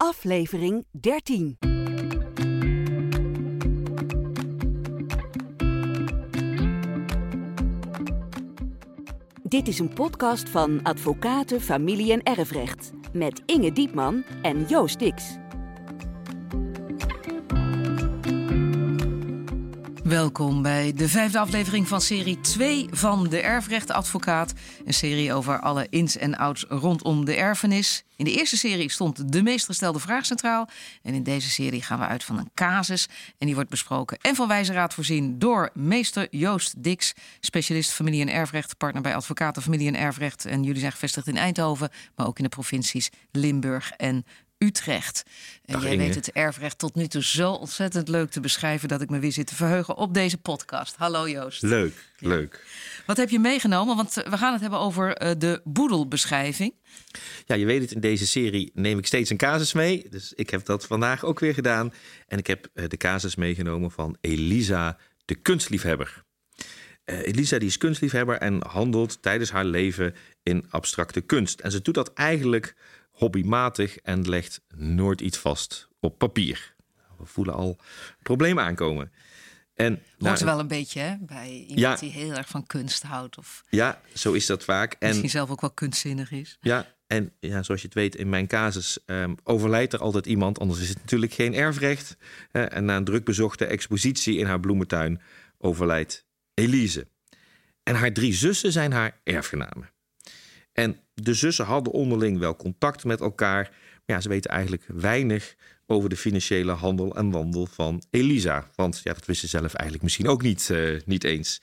aflevering 13. Dit is een podcast van Advocaten, Familie en Erfrecht met Inge Diepman en Joost Dix. Welkom bij de vijfde aflevering van serie 2 van De Erfrechtenadvocaat. Een serie over alle ins en outs rondom de erfenis. In de eerste serie stond de meest gestelde vraag centraal. En in deze serie gaan we uit van een casus. En die wordt besproken en van wijze raad voorzien door meester Joost Dix, specialist familie- en erfrecht, partner bij Advocaten Familie en Erfrecht. En jullie zijn gevestigd in Eindhoven, maar ook in de provincies Limburg en Utrecht. En Dag, jij Inge. weet het erfrecht tot nu toe zo ontzettend leuk te beschrijven dat ik me weer zit te verheugen op deze podcast. Hallo Joost. Leuk, leuk. Wat heb je meegenomen? Want eh, we gaan het hebben over eh, de boedelbeschrijving. Ja, je weet het, in deze serie neem ik steeds een casus mee. Dus ik heb dat vandaag ook weer gedaan. En ik heb eh, de casus meegenomen van Elisa, de kunstliefhebber. Elisa die is kunstliefhebber en handelt tijdens haar leven in abstracte kunst. En ze doet dat eigenlijk hobbymatig en legt nooit iets vast op papier. We voelen al problemen aankomen. En, Hoort nou, wel een beetje hè, bij iemand Ja. die heel erg van kunst houdt. Of Ja, zo is dat vaak. En misschien zelf ook wel kunstzinnig is. Ja, en ja, zoals je het weet, in mijn casus ehm, overlijdt er altijd iemand. Anders is het natuurlijk geen erfrecht. En na een druk bezochte expositie in haar bloementuin overlijdt Elise. En haar drie zussen zijn haar erfgenamen. En de zussen hadden onderling wel contact met elkaar. Maar ja, ze weten eigenlijk weinig over de financiële handel en wandel van Elisa. Want ja, dat wisten ze zelf eigenlijk misschien ook niet, eh, niet eens.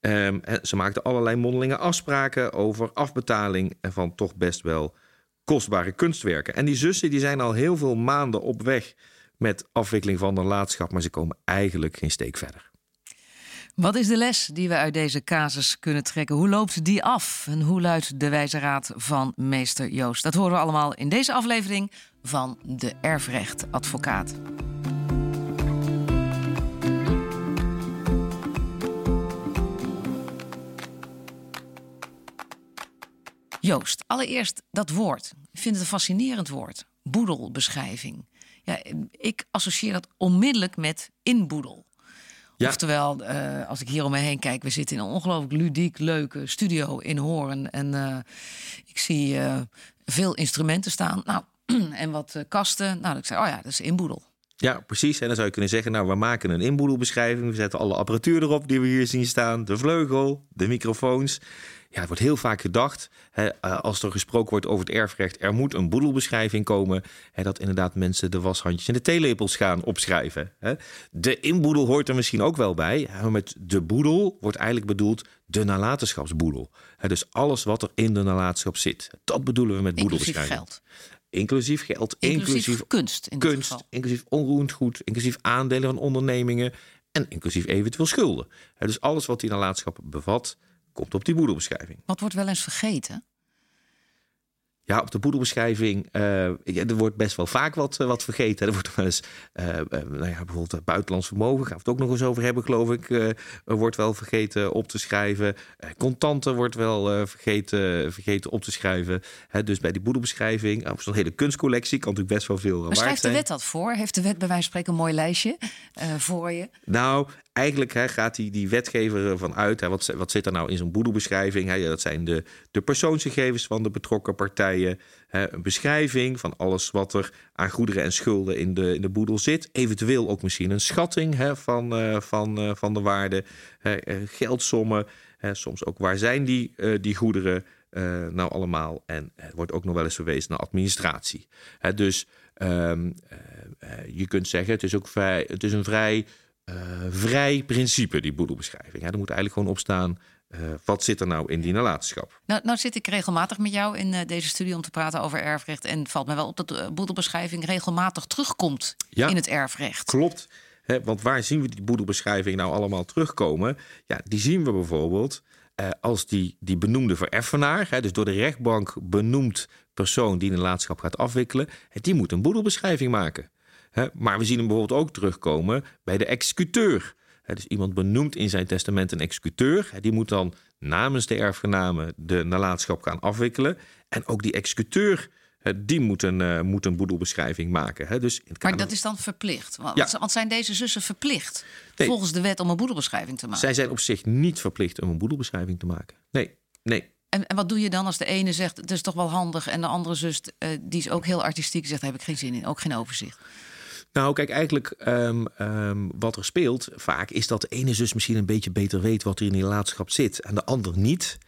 En ze maakten allerlei mondelinge afspraken over afbetaling van toch best wel kostbare kunstwerken. En die zussen die zijn al heel veel maanden op weg met afwikkeling van de laadschap, maar ze komen eigenlijk geen steek verder. Wat is de les die we uit deze casus kunnen trekken? Hoe loopt die af? En hoe luidt de wijze raad van meester Joost? Dat horen we allemaal in deze aflevering van de Erfrechtadvocaat. Joost, allereerst dat woord. Ik vind het een fascinerend woord. Boedelbeschrijving. Ja, ik associeer dat onmiddellijk met inboedel. Ja. Oftewel, eh, als ik hier om me heen kijk, we zitten in een ongelooflijk ludiek, leuke studio in Hoorn. En eh, ik zie eh, veel instrumenten staan. Nou, en wat kasten. Nou, ik zei, oh ja, dat is inboedel. Ja, precies. En dan zou je kunnen zeggen, nou, we maken een inboedelbeschrijving. We zetten alle apparatuur erop die we hier zien staan. De vleugel, de microfoons. Ja, het wordt heel vaak gedacht, hè, eh, als er gesproken wordt over het erfrecht... er moet een boedelbeschrijving komen. Hè, dat inderdaad mensen de washandjes en de theelepels gaan opschrijven. Hè. De inboedel hoort er misschien ook wel bij. Maar met de boedel wordt eigenlijk bedoeld de nalatenschapsboedel. Hè, dus alles wat er in de nalatenschap zit. Dat bedoelen we met Inclusief boedelbeschrijving. geld. Inclusief geld, Inclusief, inclusief kunst in kunst, inclusief onroerend goed, inclusief aandelen van ondernemingen en inclusief eventueel schulden. Dus alles wat die nalatenschap bevat, komt op die boedelbeschrijving. Wat wordt wel eens vergeten? Ja, op de boedelbeschrijving, ja, er wordt best wel vaak wat, eh, wat vergeten. Er wordt wel eens, eh, nou ja, bijvoorbeeld buitenlands vermogen, gaan we het ook nog eens over hebben, geloof ik, wordt wel vergeten op te schrijven. Contanten wordt wel vergeten, vergeten op te schrijven. Hè, dus bij die boedelbeschrijving, of zo'n hele kunstcollectie, kan natuurlijk best wel veel Maar waard schrijft de zijn. wet dat voor? Heeft de wet bij wijze van spreken een mooi lijstje voor je? Nou, eigenlijk hè, gaat die, die wetgever ervan uit. Hè, wat, wat zit er nou in zo'n boedelbeschrijving? Hè? Dat zijn de, de persoonsgegevens van de betrokken partijen. Hè, een beschrijving van alles wat er aan goederen en schulden in de, in de boedel zit. Eventueel ook misschien een schatting hè, van, eh, van, eh, van de waarde. Hè, eh, geldsommen. Hè, soms ook waar zijn die, die goederen nou allemaal. En er wordt ook nog wel eens verwezen naar administratie. Hè, dus ehm, eh, eh, je kunt zeggen, het is ook vrij, het is een vrij vrij principe, die boedelbeschrijving. Hè. Er moet eigenlijk gewoon op staan, eh, wat zit er nou in die nalatenschap? Nou, nou zit ik regelmatig met jou in eh, deze studie om te praten over erfrecht. En het valt mij wel op dat de boedelbeschrijving regelmatig terugkomt Ja. in het erfrecht. Klopt. Hè, want waar zien we die boedelbeschrijving nou allemaal terugkomen? Ja, die zien we bijvoorbeeld eh, als die, die benoemde vereffenaar, hè, dus door de rechtbank benoemd persoon die een nalatenschap gaat afwikkelen, hè, die moet een boedelbeschrijving maken. Maar we zien hem bijvoorbeeld ook terugkomen bij de executeur. Dus iemand benoemt in zijn testament een executeur. Die moet dan namens de erfgenamen de nalatenschap gaan afwikkelen. En ook die executeur die moeten, uh, moet een boedelbeschrijving maken. Dus in het maar dat is dan verplicht? Want, want zijn deze zussen verplicht volgens de wet om een boedelbeschrijving te maken? Zij zijn op zich niet verplicht om een boedelbeschrijving te maken. Nee, nee. En, en, wat doe je dan als de ene zegt het is toch wel handig en de andere zus uh, die is ook heel artistiek zegt daar heb ik geen zin in, ook geen overzicht? Nou, kijk, eigenlijk um, um, wat er speelt vaak is dat de ene zus misschien een beetje beter weet wat er in die laatschap zit en de ander niet.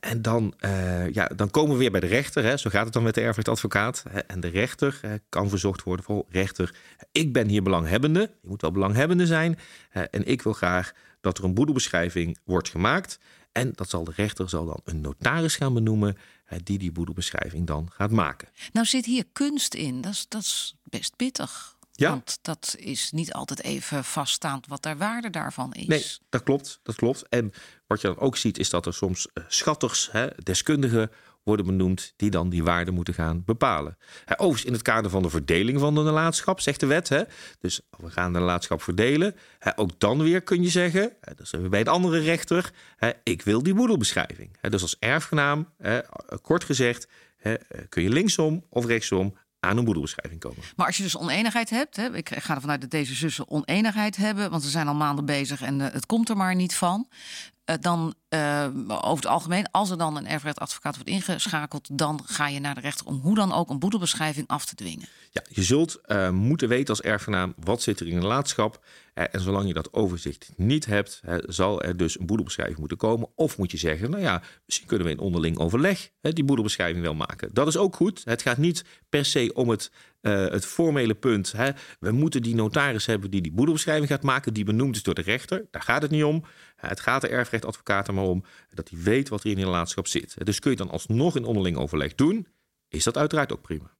en dan, uh, ja, dan komen we weer bij de rechter. Hè. Zo gaat het dan met de erfrechtadvocaat. En de rechter kan verzocht worden voor rechter. Ik ben hier belanghebbende. Je moet wel belanghebbende zijn. en ik wil graag dat er een boedelbeschrijving wordt gemaakt. En dat zal de rechter zal dan een notaris gaan benoemen die die boedelbeschrijving dan gaat maken. Nou zit hier kunst in. Dat is, dat is best pittig. Ja. Want dat is niet altijd even vaststaand wat de waarde daarvan is. Nee, dat klopt. Dat klopt. En wat je dan ook ziet, is dat er soms eh, schatters, hè, deskundigen worden benoemd die dan die waarde moeten gaan bepalen. Overigens in het kader van de verdeling van de nalatenschap, zegt de wet. Hè, dus we gaan de nalatenschap verdelen. Ook dan weer kun je zeggen, dat zijn we bij een andere rechter, ik wil die boedelbeschrijving. Dus als erfgenaam, kort gezegd, kun je linksom of rechtsom aan een boedelbeschrijving komen. Maar als je dus oneenigheid hebt, hè, ik ga ervan uit dat deze zussen oneenigheid hebben, want ze zijn al maanden bezig en uh, het komt er maar niet van. Uh, dan uh, over het algemeen, als er dan een erfrechtadvocaat wordt ingeschakeld, dan ga je naar de rechter om hoe dan ook een boedelbeschrijving af te dwingen. Ja, je zult moeten weten als erfgenaam wat zit er in een laadschap. Uh, en zolang je dat overzicht niet hebt, zal er dus een boedelbeschrijving moeten komen. Of moet je zeggen, nou ja, misschien kunnen we in onderling overleg die boedelbeschrijving wel maken. Dat is ook goed. Het gaat niet per se om het, het formele punt. Hè. We moeten die notaris hebben die die boedelbeschrijving gaat maken, die benoemd is door de rechter. Daar gaat het niet om. Het gaat de erfrechtadvocaat er maar om dat hij weet wat er in die laadschap zit. Dus kun je dan alsnog in onderling overleg doen, is dat uiteraard ook prima.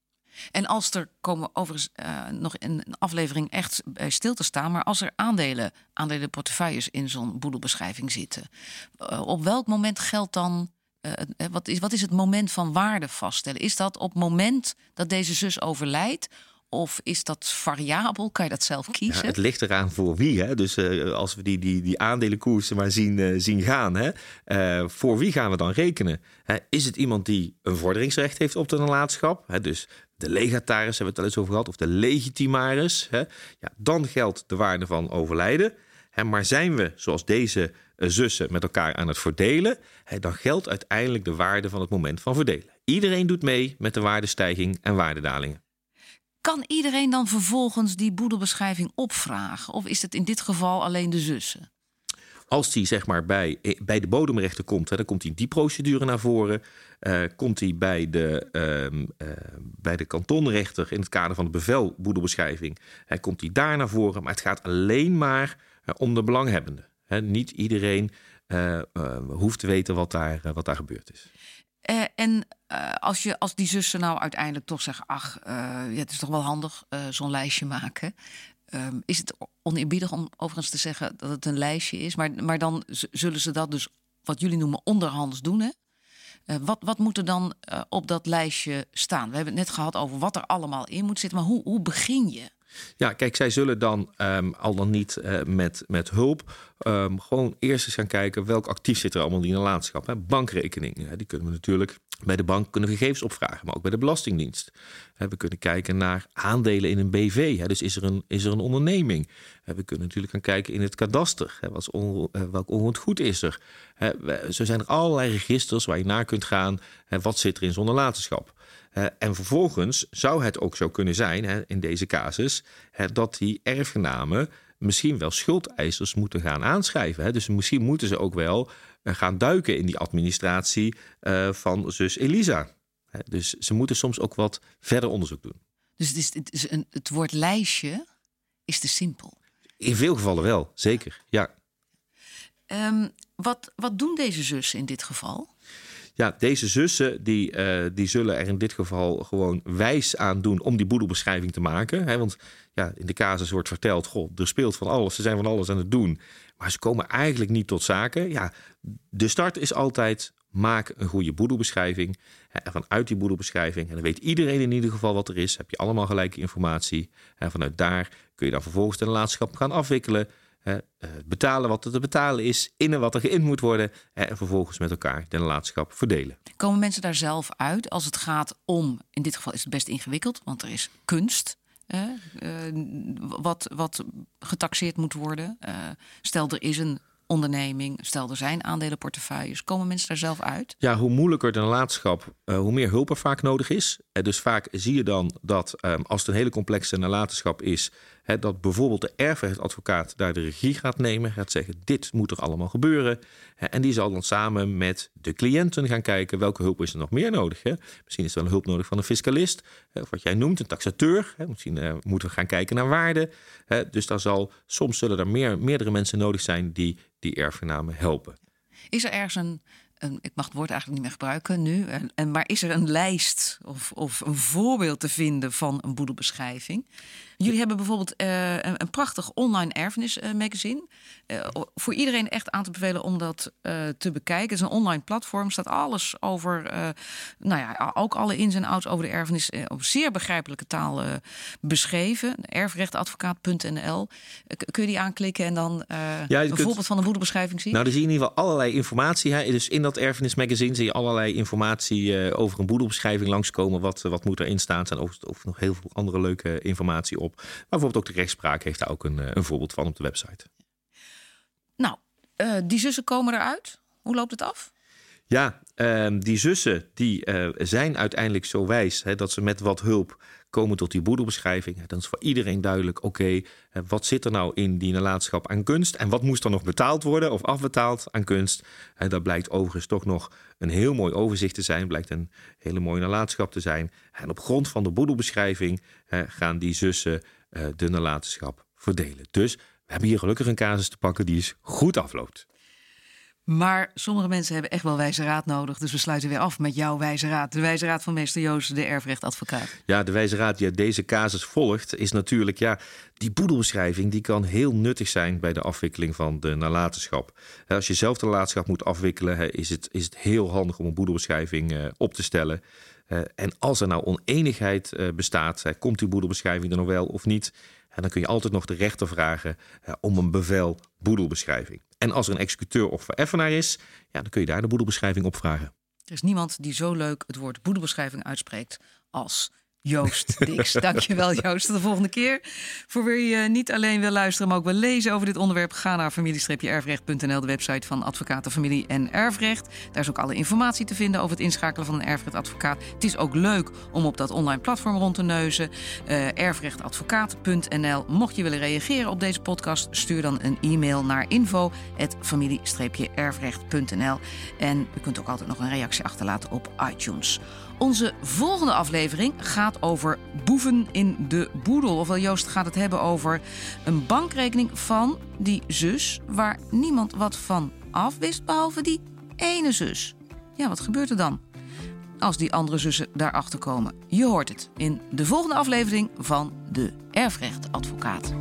En als er komen overigens uh, nog een aflevering echt bij stil te staan, maar als er aandelen, aandelenportefeuilles in zo'n boedelbeschrijving zitten, uh, op welk moment geldt dan uh, wat, is, wat is het moment van waarde vaststellen? Is dat op het moment dat deze zus overlijdt? Of is dat variabel? Kan je dat zelf kiezen? Ja, het ligt eraan voor wie. Hè? Dus uh, als we die, die, die aandelenkoersen maar zien, uh, zien gaan, hè? Uh, voor wie gaan we dan rekenen? Hè? Is het iemand die een vorderingsrecht heeft op de nalatenschap? Hè? Dus de legataris hebben we het al eens over gehad, of de legitimaris. Hè? Ja, dan geldt de waarde van overlijden. Hè? Maar zijn we, zoals deze zussen, met elkaar aan het verdelen, hè? dan geldt uiteindelijk de waarde van het moment van verdelen. Iedereen doet mee met de waardestijging en waardedalingen. Kan iedereen dan vervolgens die boedelbeschrijving opvragen? Of is het in dit geval alleen de zussen? Als die zeg maar bij, eh, bij de bodemrechter komt, hè, dan komt hij die procedure naar voren. Uh, komt hij bij de, uh, uh, bij de kantonrechter in het kader van de bevel boedelbeschrijving, uh, komt hij daar naar voren. Maar het gaat alleen maar om de belanghebbenden. niet iedereen hoeft te weten wat daar, wat daar gebeurd is. En als, je, als die zussen nou uiteindelijk toch zeggen: ach, ja, het is toch wel handig zo'n lijstje maken. Ehm, is het oneerbiedig om overigens te zeggen dat het een lijstje is, maar, maar dan zullen ze dat dus, wat jullie noemen, onderhands doen. Hè? wat, wat moet er dan op dat lijstje staan? We hebben het net gehad over wat er allemaal in moet zitten, maar hoe, hoe begin je? Ja, kijk, zij zullen dan um, al dan niet uh, met, met hulp um, gewoon eerst eens gaan kijken welk actief zit er allemaal in een landschap. Hè. Bankrekeningen, die kunnen we natuurlijk bij de bank kunnen gegevens opvragen, maar ook bij de Belastingdienst. We kunnen kijken naar aandelen in een BV. Dus is er een, is er een onderneming? We kunnen natuurlijk gaan kijken in het kadaster. Wat eh, welk onroerend goed is er? Zo zijn er allerlei registers waar je naar kunt gaan. Wat zit er in zo'n nalatenschap? En vervolgens zou het ook zo kunnen zijn, in deze casus, dat die erfgenamen misschien wel schuldeisers moeten gaan aanschrijven. Dus misschien moeten ze ook wel eh, gaan duiken in die administratie uh, van zus Elisa. Dus ze moeten soms ook wat verder onderzoek doen. Dus het, is, het, is een, het woord lijstje is te simpel. In veel gevallen wel, zeker. Ja. Um, wat, wat doen deze zussen in dit geval? Ja, deze zussen die, uh, die zullen er in dit geval gewoon wijs aan doen om die boedelbeschrijving te maken. Hè? Want ja, in de casus wordt verteld, goh, er speelt van alles, ze zijn van alles aan het doen. Maar ze komen eigenlijk niet tot zaken. Ja, de start is altijd maak een goede boedelbeschrijving. En vanuit die boedelbeschrijving, en dan weet iedereen in ieder geval wat er is, heb je allemaal gelijke informatie. En vanuit daar kun je dan vervolgens de nalatenschap gaan afwikkelen. Betalen wat er te betalen is, innen wat er geïnd moet worden en vervolgens met elkaar de nalatenschap verdelen. Komen mensen daar zelf uit als het gaat om, in dit geval is het best ingewikkeld, want er is kunst. Uh, wat, wat getaxeerd moet worden. Uh, stel, er is een onderneming, stel er zijn aandelenportefeuilles, komen mensen daar zelf uit? Ja, hoe moeilijker de nalatenschap, uh, hoe meer hulp er vaak nodig is. Uh, dus vaak zie je dan dat um, als het een hele complexe nalatenschap is, dat bijvoorbeeld de erfrechtadvocaat daar de regie gaat nemen, gaat zeggen: dit moet er allemaal gebeuren. En die zal dan samen met de cliënten gaan kijken welke hulp is er nog meer nodig. Hè. Misschien is er wel hulp nodig van een fiscalist, of wat jij noemt, een taxateur. Misschien uh, moeten we gaan kijken naar waarde. Dus daar zal, soms zullen er meer, meerdere mensen nodig zijn die die erfgenamen helpen. Is er ergens een, ik mag het woord eigenlijk niet meer gebruiken nu, maar is er een lijst of, of een voorbeeld te vinden van een boedelbeschrijving? Jullie hebben bijvoorbeeld uh, een, een, prachtig online erfenismagazine. Uh, uh, voor iedereen echt aan te bevelen om dat te bekijken. Het is een online platform. staat alles over, nou ja, ook alle ins en outs over de erfenis op zeer begrijpelijke taal beschreven. Erfrechtadvocaat.nl. kun je die aanklikken en dan ja, een kunt, voorbeeld van een boedelbeschrijving zien? Nou, dan zie je in ieder geval allerlei informatie. Hè. Dus in dat erfenismagazine zie je allerlei informatie over een boedelbeschrijving langskomen. Wat, wat moet erin staan? Er staat over, nog heel veel andere leuke informatie op. Maar bijvoorbeeld ook de rechtspraak heeft daar ook een, eh, een voorbeeld van op de website. Nou, uh, die zussen komen eruit. Hoe loopt het af? Ja, uh, die zussen die uh, zijn uiteindelijk zo wijs hè, dat ze met wat hulp komen tot die boedelbeschrijving. Dan is voor iedereen duidelijk, oké, okay, wat zit er nou in die nalatenschap aan kunst? En wat moest er nog betaald worden of afbetaald aan kunst? En dat blijkt overigens toch nog een heel mooi overzicht te zijn. Blijkt een hele mooie nalatenschap te zijn. En op grond van de boedelbeschrijving gaan die zussen de nalatenschap verdelen. Dus we hebben hier gelukkig een casus te pakken die is goed afloopt. Maar sommige mensen hebben echt wel wijze raad nodig. Dus we sluiten weer af met jouw wijze raad. De wijze raad van meester Joost, de erfrechtadvocaat. Ja, de wijze raad die uit deze casus volgt... is natuurlijk, ja, die boedelbeschrijving... die kan heel nuttig zijn bij de afwikkeling van de nalatenschap. Als je zelf de nalatenschap moet afwikkelen... is het, is het heel handig om een boedelbeschrijving uh, op te stellen... Uh, en als er nou oneenigheid uh, bestaat, komt die boedelbeschrijving er nog wel of niet? En dan kun je altijd nog de rechter vragen om een bevel boedelbeschrijving. En als er een executeur of vereffenaar is, ja, dan kun je daar de boedelbeschrijving op vragen. Er is niemand die zo leuk het woord boedelbeschrijving uitspreekt als Joost Dix. Dankjewel Joost. Tot de volgende keer. Voor wie je niet alleen wil luisteren, maar ook wil lezen over dit onderwerp... ga naar familie-erfrecht.nl, de website van Advocaten Familie en Erfrecht. Daar is ook alle informatie te vinden over het inschakelen van een erfrechtadvocaat. Het is ook leuk om op dat online platform rond te neuzen. Uh, erfrechtadvocaat.nl. Mocht je willen reageren op deze podcast, stuur dan een e-mail naar info.familie-erfrecht.nl. En u kunt ook altijd nog een reactie achterlaten op iTunes. Onze volgende aflevering gaat over boeven in de boedel. Ofwel Joost gaat het hebben over een bankrekening van die zus... waar niemand wat van afwist behalve die ene zus. Ja, wat gebeurt er dan? Als die andere zussen daarachter komen. Je hoort het in de volgende aflevering van de Erfrechtadvocaat.